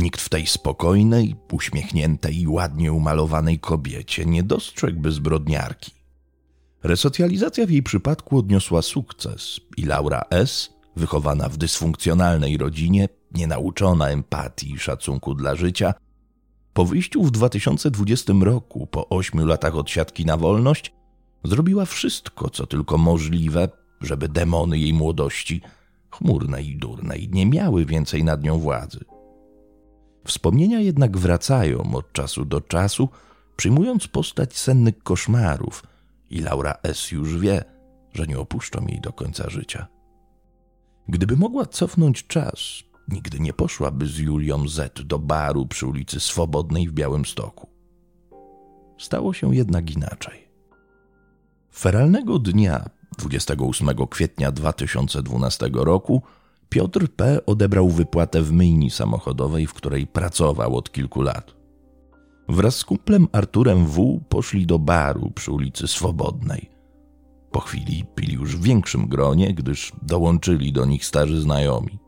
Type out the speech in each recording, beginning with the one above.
Nikt w tej spokojnej, uśmiechniętej i ładnie umalowanej kobiecie nie dostrzegłby zbrodniarki. Resocjalizacja w jej przypadku odniosła sukces i Laura S., wychowana w dysfunkcjonalnej rodzinie, nienauczona empatii i szacunku dla życia, po wyjściu w 2020 roku, po ośmiu latach odsiadki na wolność, zrobiła wszystko, co tylko możliwe, żeby demony jej młodości, chmurne i durne, nie miały więcej nad nią władzy. Wspomnienia jednak wracają od czasu do czasu, przyjmując postać sennych koszmarów, i Laura S. już wie, że nie opuszczą jej do końca życia. Gdyby mogła cofnąć czas, nigdy nie poszłaby z Julią Z do baru przy ulicy Swobodnej w Białymstoku. Stało się jednak inaczej. Feralnego dnia, 28 kwietnia 2012 roku, Piotr P. odebrał wypłatę w myjni samochodowej, w której pracował od kilku lat. Wraz z kumplem Arturem W. poszli do baru przy ulicy Swobodnej. Po chwili pili już w większym gronie, gdyż dołączyli do nich starzy znajomi.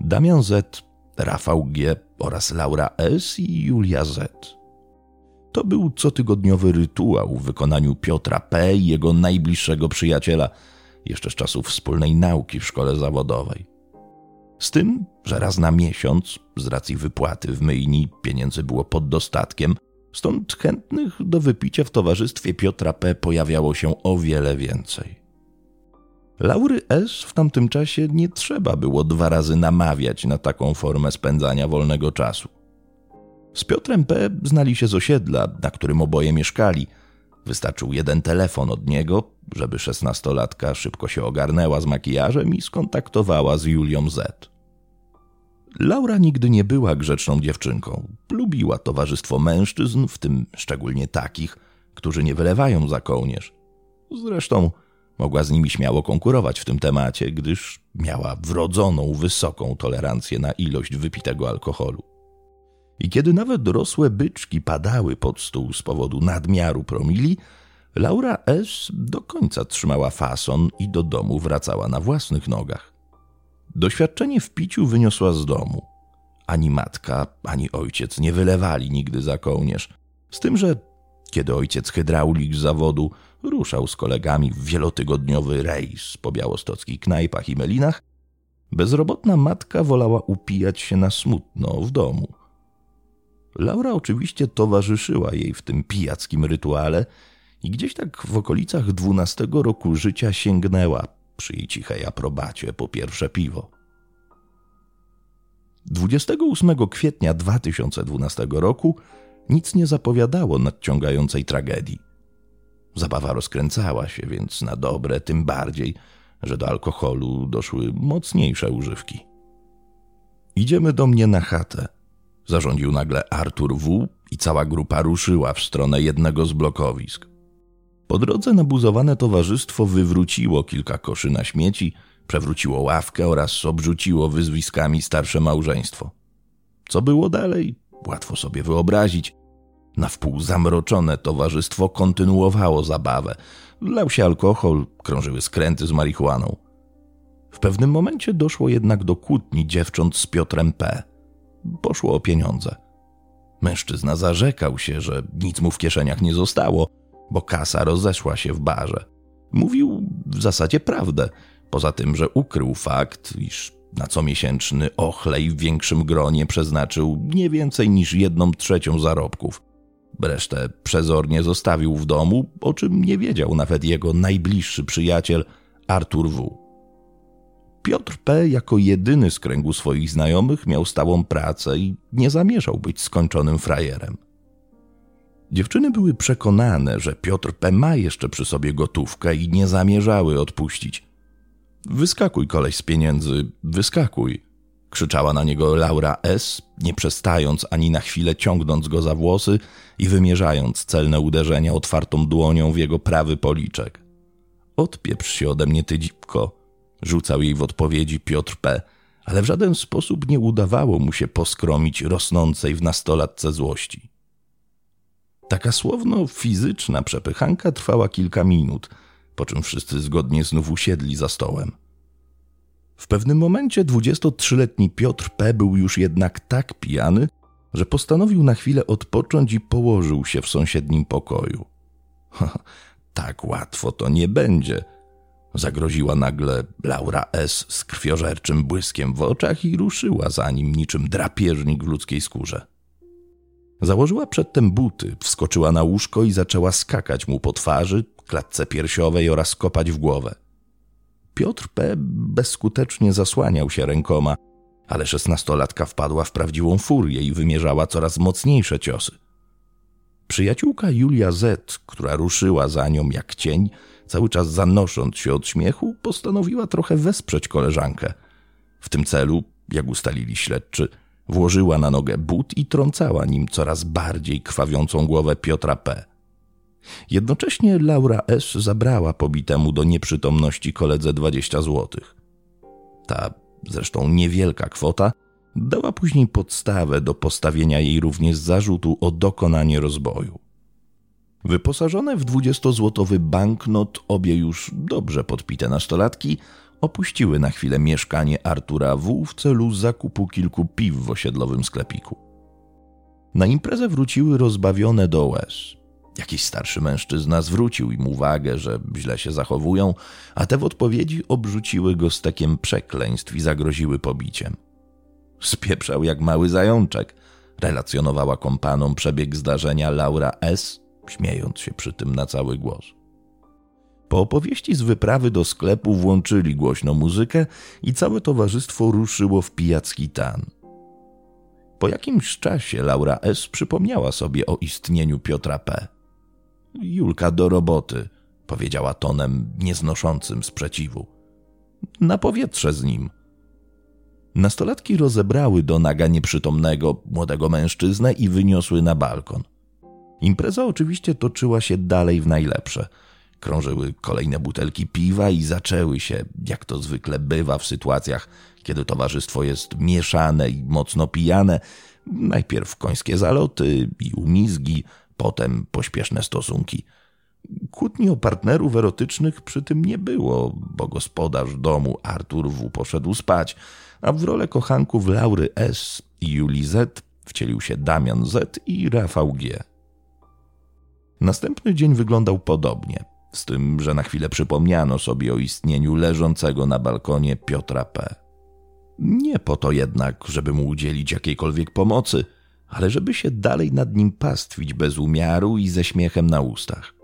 Damian Z., Rafał G. oraz Laura S. i Julia Z. To był cotygodniowy rytuał w wykonaniu Piotra P. i jego najbliższego przyjaciela, jeszcze z czasów wspólnej nauki w szkole zawodowej. Z tym, że raz na miesiąc, z racji wypłaty w myjni, pieniędzy było pod dostatkiem, stąd chętnych do wypicia w towarzystwie Piotra P. pojawiało się o wiele więcej. Laury S. w tamtym czasie nie trzeba było dwa razy namawiać na taką formę spędzania wolnego czasu. Z Piotrem P. znali się z osiedla, na którym oboje mieszkali. Wystarczył jeden telefon od niego, żeby szesnastolatka szybko się ogarnęła z makijażem i skontaktowała z Julią Z. Laura nigdy nie była grzeczną dziewczynką. Lubiła towarzystwo mężczyzn, w tym szczególnie takich, którzy nie wylewają za kołnierz. Zresztą mogła z nimi śmiało konkurować w tym temacie, gdyż miała wrodzoną wysoką tolerancję na ilość wypitego alkoholu. I kiedy nawet dorosłe byczki padały pod stół z powodu nadmiaru promili, Laura S. do końca trzymała fason i do domu wracała na własnych nogach. Doświadczenie w piciu wyniosła z domu. Ani matka, ani ojciec nie wylewali nigdy za kołnierz. Z tym, że kiedy ojciec hydraulik z zawodu ruszał z kolegami w wielotygodniowy rejs po białostockich knajpach i melinach, bezrobotna matka wolała upijać się na smutno w domu. Laura oczywiście towarzyszyła jej w tym pijackim rytuale i gdzieś tak w okolicach dwunastego roku życia sięgnęła przy cichej aprobacie po pierwsze piwo. 28 kwietnia 2012 roku nic nie zapowiadało nadciągającej tragedii. Zabawa rozkręcała się więc na dobre, tym bardziej, że do alkoholu doszły mocniejsze używki. Idziemy do mnie na chatę, zarządził nagle Artur W. i cała grupa ruszyła w stronę jednego z blokowisk. Po drodze nabuzowane towarzystwo wywróciło kilka koszy na śmieci, przewróciło ławkę oraz obrzuciło wyzwiskami starsze małżeństwo. Co było dalej? Łatwo sobie wyobrazić. Na wpół zamroczone towarzystwo kontynuowało zabawę. Lał się alkohol, krążyły skręty z marihuaną. W pewnym momencie doszło jednak do kłótni dziewcząt z Piotrem P. Poszło o pieniądze. Mężczyzna zarzekał się, że nic mu w kieszeniach nie zostało – bo kasa rozeszła się w barze. Mówił w zasadzie prawdę, poza tym, że ukrył fakt, iż na comiesięczny ochlej w większym gronie przeznaczył nie więcej niż jedną trzecią zarobków. Resztę przezornie zostawił w domu, o czym nie wiedział nawet jego najbliższy przyjaciel Artur W. Piotr P. jako jedyny z kręgu swoich znajomych miał stałą pracę i nie zamierzał być skończonym frajerem. Dziewczyny były przekonane, że Piotr P. ma jeszcze przy sobie gotówkę i nie zamierzały odpuścić. Wyskakuj, koleś z pieniędzy, wyskakuj! krzyczała na niego Laura S., nie przestając ani na chwilę ciągnąc go za włosy i wymierzając celne uderzenia otwartą dłonią w jego prawy policzek. Odpieprz się ode mnie, ty dzipko, rzucał jej w odpowiedzi Piotr P., ale w żaden sposób nie udawało mu się poskromić rosnącej w nastolatce złości. Taka słowno-fizyczna przepychanka trwała kilka minut, po czym wszyscy zgodnie znów usiedli za stołem. W pewnym momencie 23-letni Piotr P. był już jednak tak pijany, że postanowił na chwilę odpocząć i położył się w sąsiednim pokoju. tak łatwo to nie będzie. Zagroziła nagle Laura S. z krwiożerczym błyskiem w oczach i ruszyła za nim niczym drapieżnik w ludzkiej skórze. Założyła przedtem buty, wskoczyła na łóżko i zaczęła skakać mu po twarzy, klatce piersiowej oraz kopać w głowę. Piotr P. bezskutecznie zasłaniał się rękoma, ale szesnastolatka wpadła w prawdziwą furię i wymierzała coraz mocniejsze ciosy. Przyjaciółka Julia Z., która ruszyła za nią jak cień, cały czas zanosząc się od śmiechu, postanowiła trochę wesprzeć koleżankę. W tym celu, jak ustalili śledczy, włożyła na nogę but i trącała nim coraz bardziej krwawiącą głowę Piotra P. Jednocześnie Laura S. zabrała pobitemu do nieprzytomności koledze 20 złotych. Ta zresztą niewielka kwota, dała później podstawę do postawienia jej również zarzutu o dokonanie rozboju. Wyposażone w dwudziestozłotowy banknot, obie już dobrze podpite nastolatki opuściły na chwilę mieszkanie Artura W. w celu zakupu kilku piw w osiedlowym sklepiku. Na imprezę wróciły rozbawione do łez. Jakiś starszy mężczyzna zwrócił im uwagę, że źle się zachowują, a te w odpowiedzi obrzuciły go stekiem przekleństw i zagroziły pobiciem. Spieprzał jak mały zajączek, relacjonowała kompanom przebieg zdarzenia Laura S., śmiejąc się przy tym na cały głos. Po opowieści z wyprawy do sklepu włączyli głośno muzykę i całe towarzystwo ruszyło w pijacki tan. Po jakimś czasie Laura S. przypomniała sobie o istnieniu Piotra P. Julka do roboty, powiedziała tonem nieznoszącym sprzeciwu. Na powietrze z nim. Nastolatki rozebrały do naga nieprzytomnego młodego mężczyznę i wyniosły na balkon. Impreza oczywiście toczyła się dalej w najlepsze. Krążyły kolejne butelki piwa i zaczęły się, jak to zwykle bywa w sytuacjach, kiedy towarzystwo jest mieszane i mocno pijane, najpierw końskie zaloty i umizgi, potem pośpieszne stosunki. Kłótni o partnerów erotycznych przy tym nie było, bo gospodarz domu Artur W. poszedł spać, a w rolę kochanków Laury S. i Julii Z. wcielił się Damian Z. i Rafał G. Następny dzień wyglądał podobnie, z tym, że na chwilę przypomniano sobie o istnieniu leżącego na balkonie Piotra P. Nie po to jednak, żeby mu udzielić jakiejkolwiek pomocy, ale żeby się dalej nad nim pastwić bez umiaru i ze śmiechem na ustach.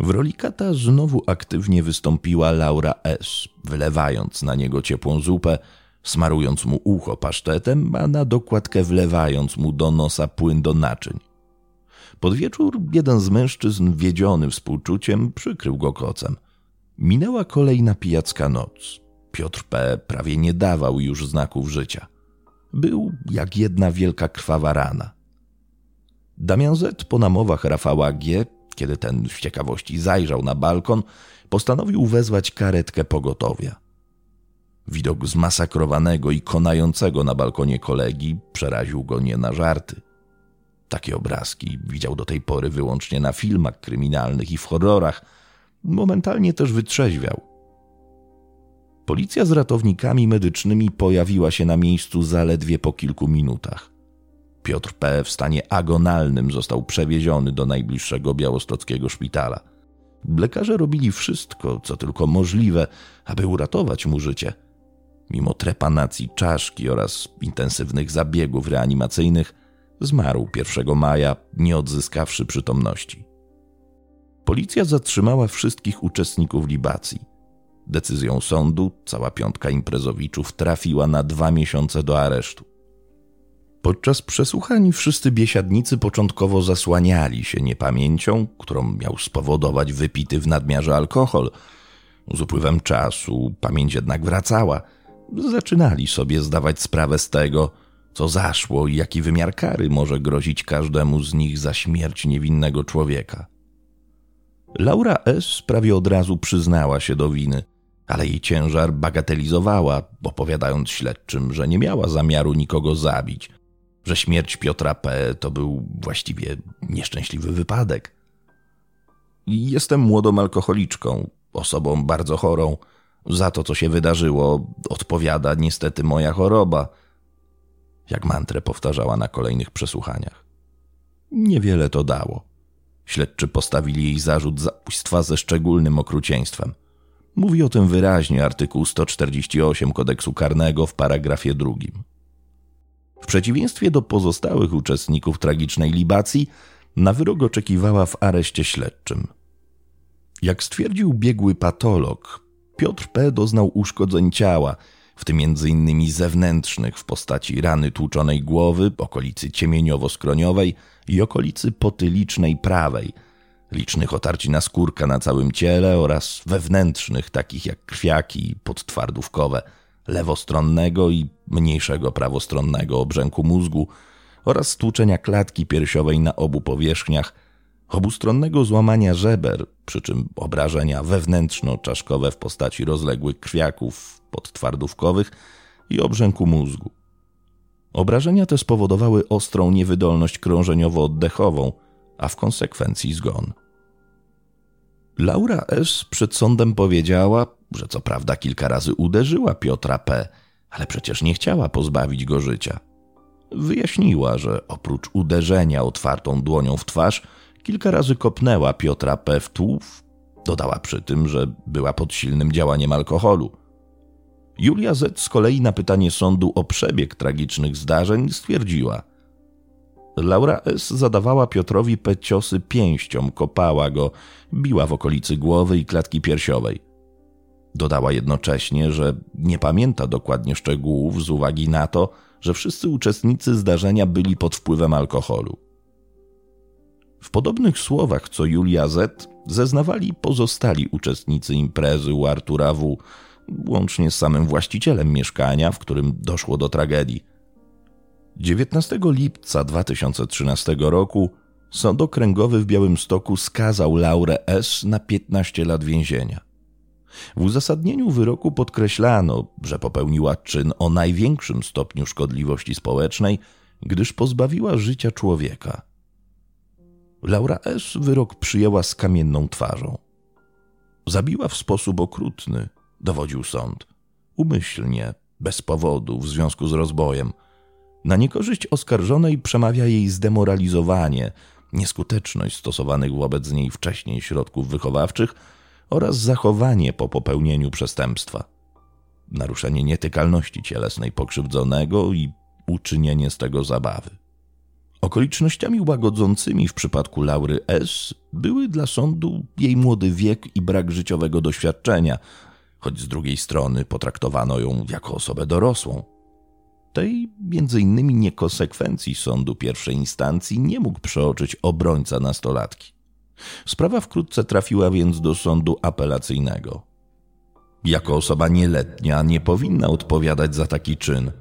W roli kata znowu aktywnie wystąpiła Laura S., wylewając na niego ciepłą zupę, smarując mu ucho pasztetem, a na dokładkę wlewając mu do nosa płyn do naczyń. Pod wieczór jeden z mężczyzn, wiedziony współczuciem, przykrył go kocem. Minęła kolejna pijacka noc. Piotr P. prawie nie dawał już znaków życia. Był jak jedna wielka krwawa rana. Damian Z. po namowach Rafała G., kiedy ten w ciekawości zajrzał na balkon, postanowił wezwać karetkę pogotowia. Widok zmasakrowanego i konającego na balkonie kolegi przeraził go nie na żarty. Takie obrazki widział do tej pory wyłącznie na filmach kryminalnych i w horrorach. Momentalnie też wytrzeźwiał. Policja z ratownikami medycznymi pojawiła się na miejscu zaledwie po kilku minutach. Piotr P. w stanie agonalnym został przewieziony do najbliższego białostockiego szpitala. Lekarze robili wszystko, co tylko możliwe, aby uratować mu życie. Mimo trepanacji czaszki oraz intensywnych zabiegów reanimacyjnych, Zmarł 1 maja, nie odzyskawszy przytomności. Policja zatrzymała wszystkich uczestników libacji. Decyzją sądu cała piątka imprezowiczów trafiła na dwa miesiące do aresztu. Podczas przesłuchań wszyscy biesiadnicy początkowo zasłaniali się niepamięcią, którą miał spowodować wypity w nadmiarze alkohol. Z upływem czasu pamięć jednak wracała. Zaczynali sobie zdawać sprawę z tego, co zaszło i jaki wymiar kary może grozić każdemu z nich za śmierć niewinnego człowieka. Laura S. prawie od razu przyznała się do winy, ale jej ciężar bagatelizowała, opowiadając śledczym, że nie miała zamiaru nikogo zabić, że śmierć Piotra P. to był właściwie nieszczęśliwy wypadek. Jestem młodą alkoholiczką, osobą bardzo chorą, Za to, co się wydarzyło, odpowiada niestety moja choroba. Jak mantrę powtarzała na kolejnych przesłuchaniach. Niewiele to dało. Śledczy postawili jej zarzut zabójstwa ze szczególnym okrucieństwem. Mówi o tym wyraźnie artykuł 148 kodeksu karnego w paragrafie drugim. W przeciwieństwie do pozostałych uczestników tragicznej libacji, na wyrok oczekiwała w areszcie śledczym. Jak stwierdził biegły patolog, Piotr P. doznał uszkodzeń ciała, w tym m.in. zewnętrznych w postaci rany tłuczonej głowy, okolicy ciemieniowo-skroniowej i okolicy potylicznej prawej, licznych otarci na skórka na całym ciele oraz wewnętrznych, takich jak krwiaki podtwardówkowe, lewostronnego i mniejszego prawostronnego obrzęku mózgu oraz stłuczenia klatki piersiowej na obu powierzchniach – obustronnego złamania żeber, przy czym obrażenia wewnętrzno-czaszkowe w postaci rozległych krwiaków podtwardówkowych i obrzęku mózgu. Obrażenia te spowodowały ostrą niewydolność krążeniowo-oddechową, a w konsekwencji zgon. Laura S. przed sądem powiedziała, że co prawda kilka razy uderzyła Piotra P., ale przecież nie chciała pozbawić go życia. Wyjaśniła, że oprócz uderzenia otwartą dłonią w twarz, Kilka razy kopnęła Piotra P. w tułów. Dodała przy tym, że była pod silnym działaniem alkoholu. Julia Z. z kolei na pytanie sądu o przebieg tragicznych zdarzeń stwierdziła. Laura S. zadawała Piotrowi P. ciosy pięścią, kopała go, biła w okolicy głowy i klatki piersiowej. Dodała jednocześnie, że nie pamięta dokładnie szczegółów z uwagi na to, że wszyscy uczestnicy zdarzenia byli pod wpływem alkoholu. W podobnych słowach co Julia Z zeznawali pozostali uczestnicy imprezy u Artura W., łącznie z samym właścicielem mieszkania, w którym doszło do tragedii. 19 lipca 2013 roku Sąd Okręgowy w Białymstoku skazał Laurę S. na 15 lat więzienia. W uzasadnieniu wyroku podkreślano, że popełniła czyn o największym stopniu szkodliwości społecznej, gdyż pozbawiła życia człowieka. Laura S. wyrok przyjęła z kamienną twarzą. Zabiła w sposób okrutny, dowodził sąd. Umyślnie, bez powodu, w związku z rozbojem. Na niekorzyść oskarżonej przemawia jej zdemoralizowanie, nieskuteczność stosowanych wobec niej wcześniej środków wychowawczych oraz zachowanie po popełnieniu przestępstwa. Naruszenie nietykalności cielesnej pokrzywdzonego i uczynienie z tego zabawy. Okolicznościami łagodzącymi w przypadku Laury S. były dla sądu jej młody wiek i brak życiowego doświadczenia, choć z drugiej strony potraktowano ją jako osobę dorosłą. Tej między innymi niekonsekwencji sądu pierwszej instancji nie mógł przeoczyć obrońca nastolatki. Sprawa wkrótce trafiła więc do sądu apelacyjnego. Jako osoba nieletnia nie powinna odpowiadać za taki czyn.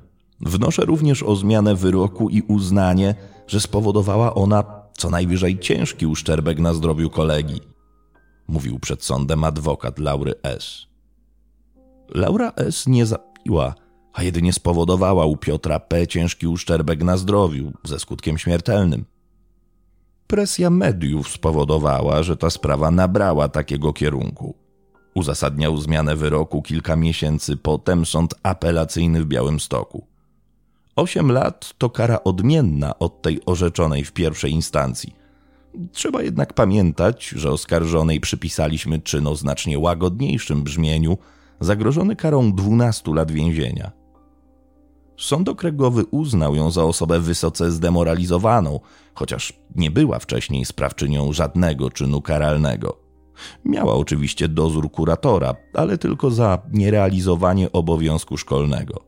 Wnoszę również o zmianę wyroku i uznanie, że spowodowała ona co najwyżej ciężki uszczerbek na zdrowiu kolegi, mówił przed sądem adwokat Laury S. Laura S. nie zabiła, a jedynie spowodowała u Piotra P. ciężki uszczerbek na zdrowiu ze skutkiem śmiertelnym. Presja mediów spowodowała, że ta sprawa nabrała takiego kierunku. Uzasadniał zmianę wyroku kilka miesięcy potem sąd apelacyjny w Białymstoku. Osiem lat to kara odmienna od tej orzeczonej w pierwszej instancji. Trzeba jednak pamiętać, że oskarżonej przypisaliśmy czyn o znacznie łagodniejszym brzmieniu, zagrożony karą 12 lat więzienia. Sąd okręgowy uznał ją za osobę wysoce zdemoralizowaną, chociaż nie była wcześniej sprawczynią żadnego czynu karalnego. Miała oczywiście dozór kuratora, ale tylko za nierealizowanie obowiązku szkolnego.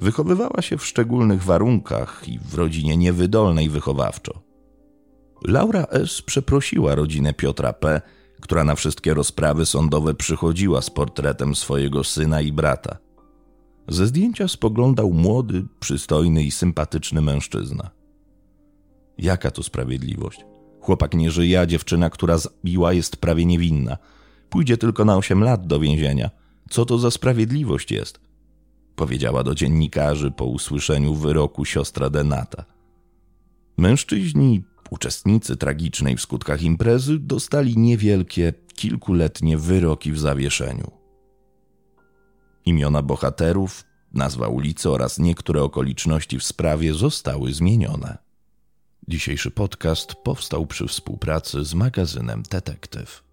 Wychowywała się w szczególnych warunkach i w rodzinie niewydolnej wychowawczo. Laura S. przeprosiła rodzinę Piotra P., która na wszystkie rozprawy sądowe przychodziła z portretem swojego syna i brata. Ze zdjęcia spoglądał młody, przystojny i sympatyczny mężczyzna. Jaka to sprawiedliwość? Chłopak nie żyje, a dziewczyna, która zabiła, jest prawie niewinna. Pójdzie tylko na osiem lat do więzienia. Co to za sprawiedliwość jest? Powiedziała do dziennikarzy po usłyszeniu wyroku siostra Denata. Mężczyźni, uczestnicy tragicznej w skutkach imprezy, dostali niewielkie, kilkuletnie wyroki w zawieszeniu. Imiona bohaterów, nazwa ulicy oraz niektóre okoliczności w sprawie zostały zmienione. Dzisiejszy podcast powstał przy współpracy z magazynem Detektyw.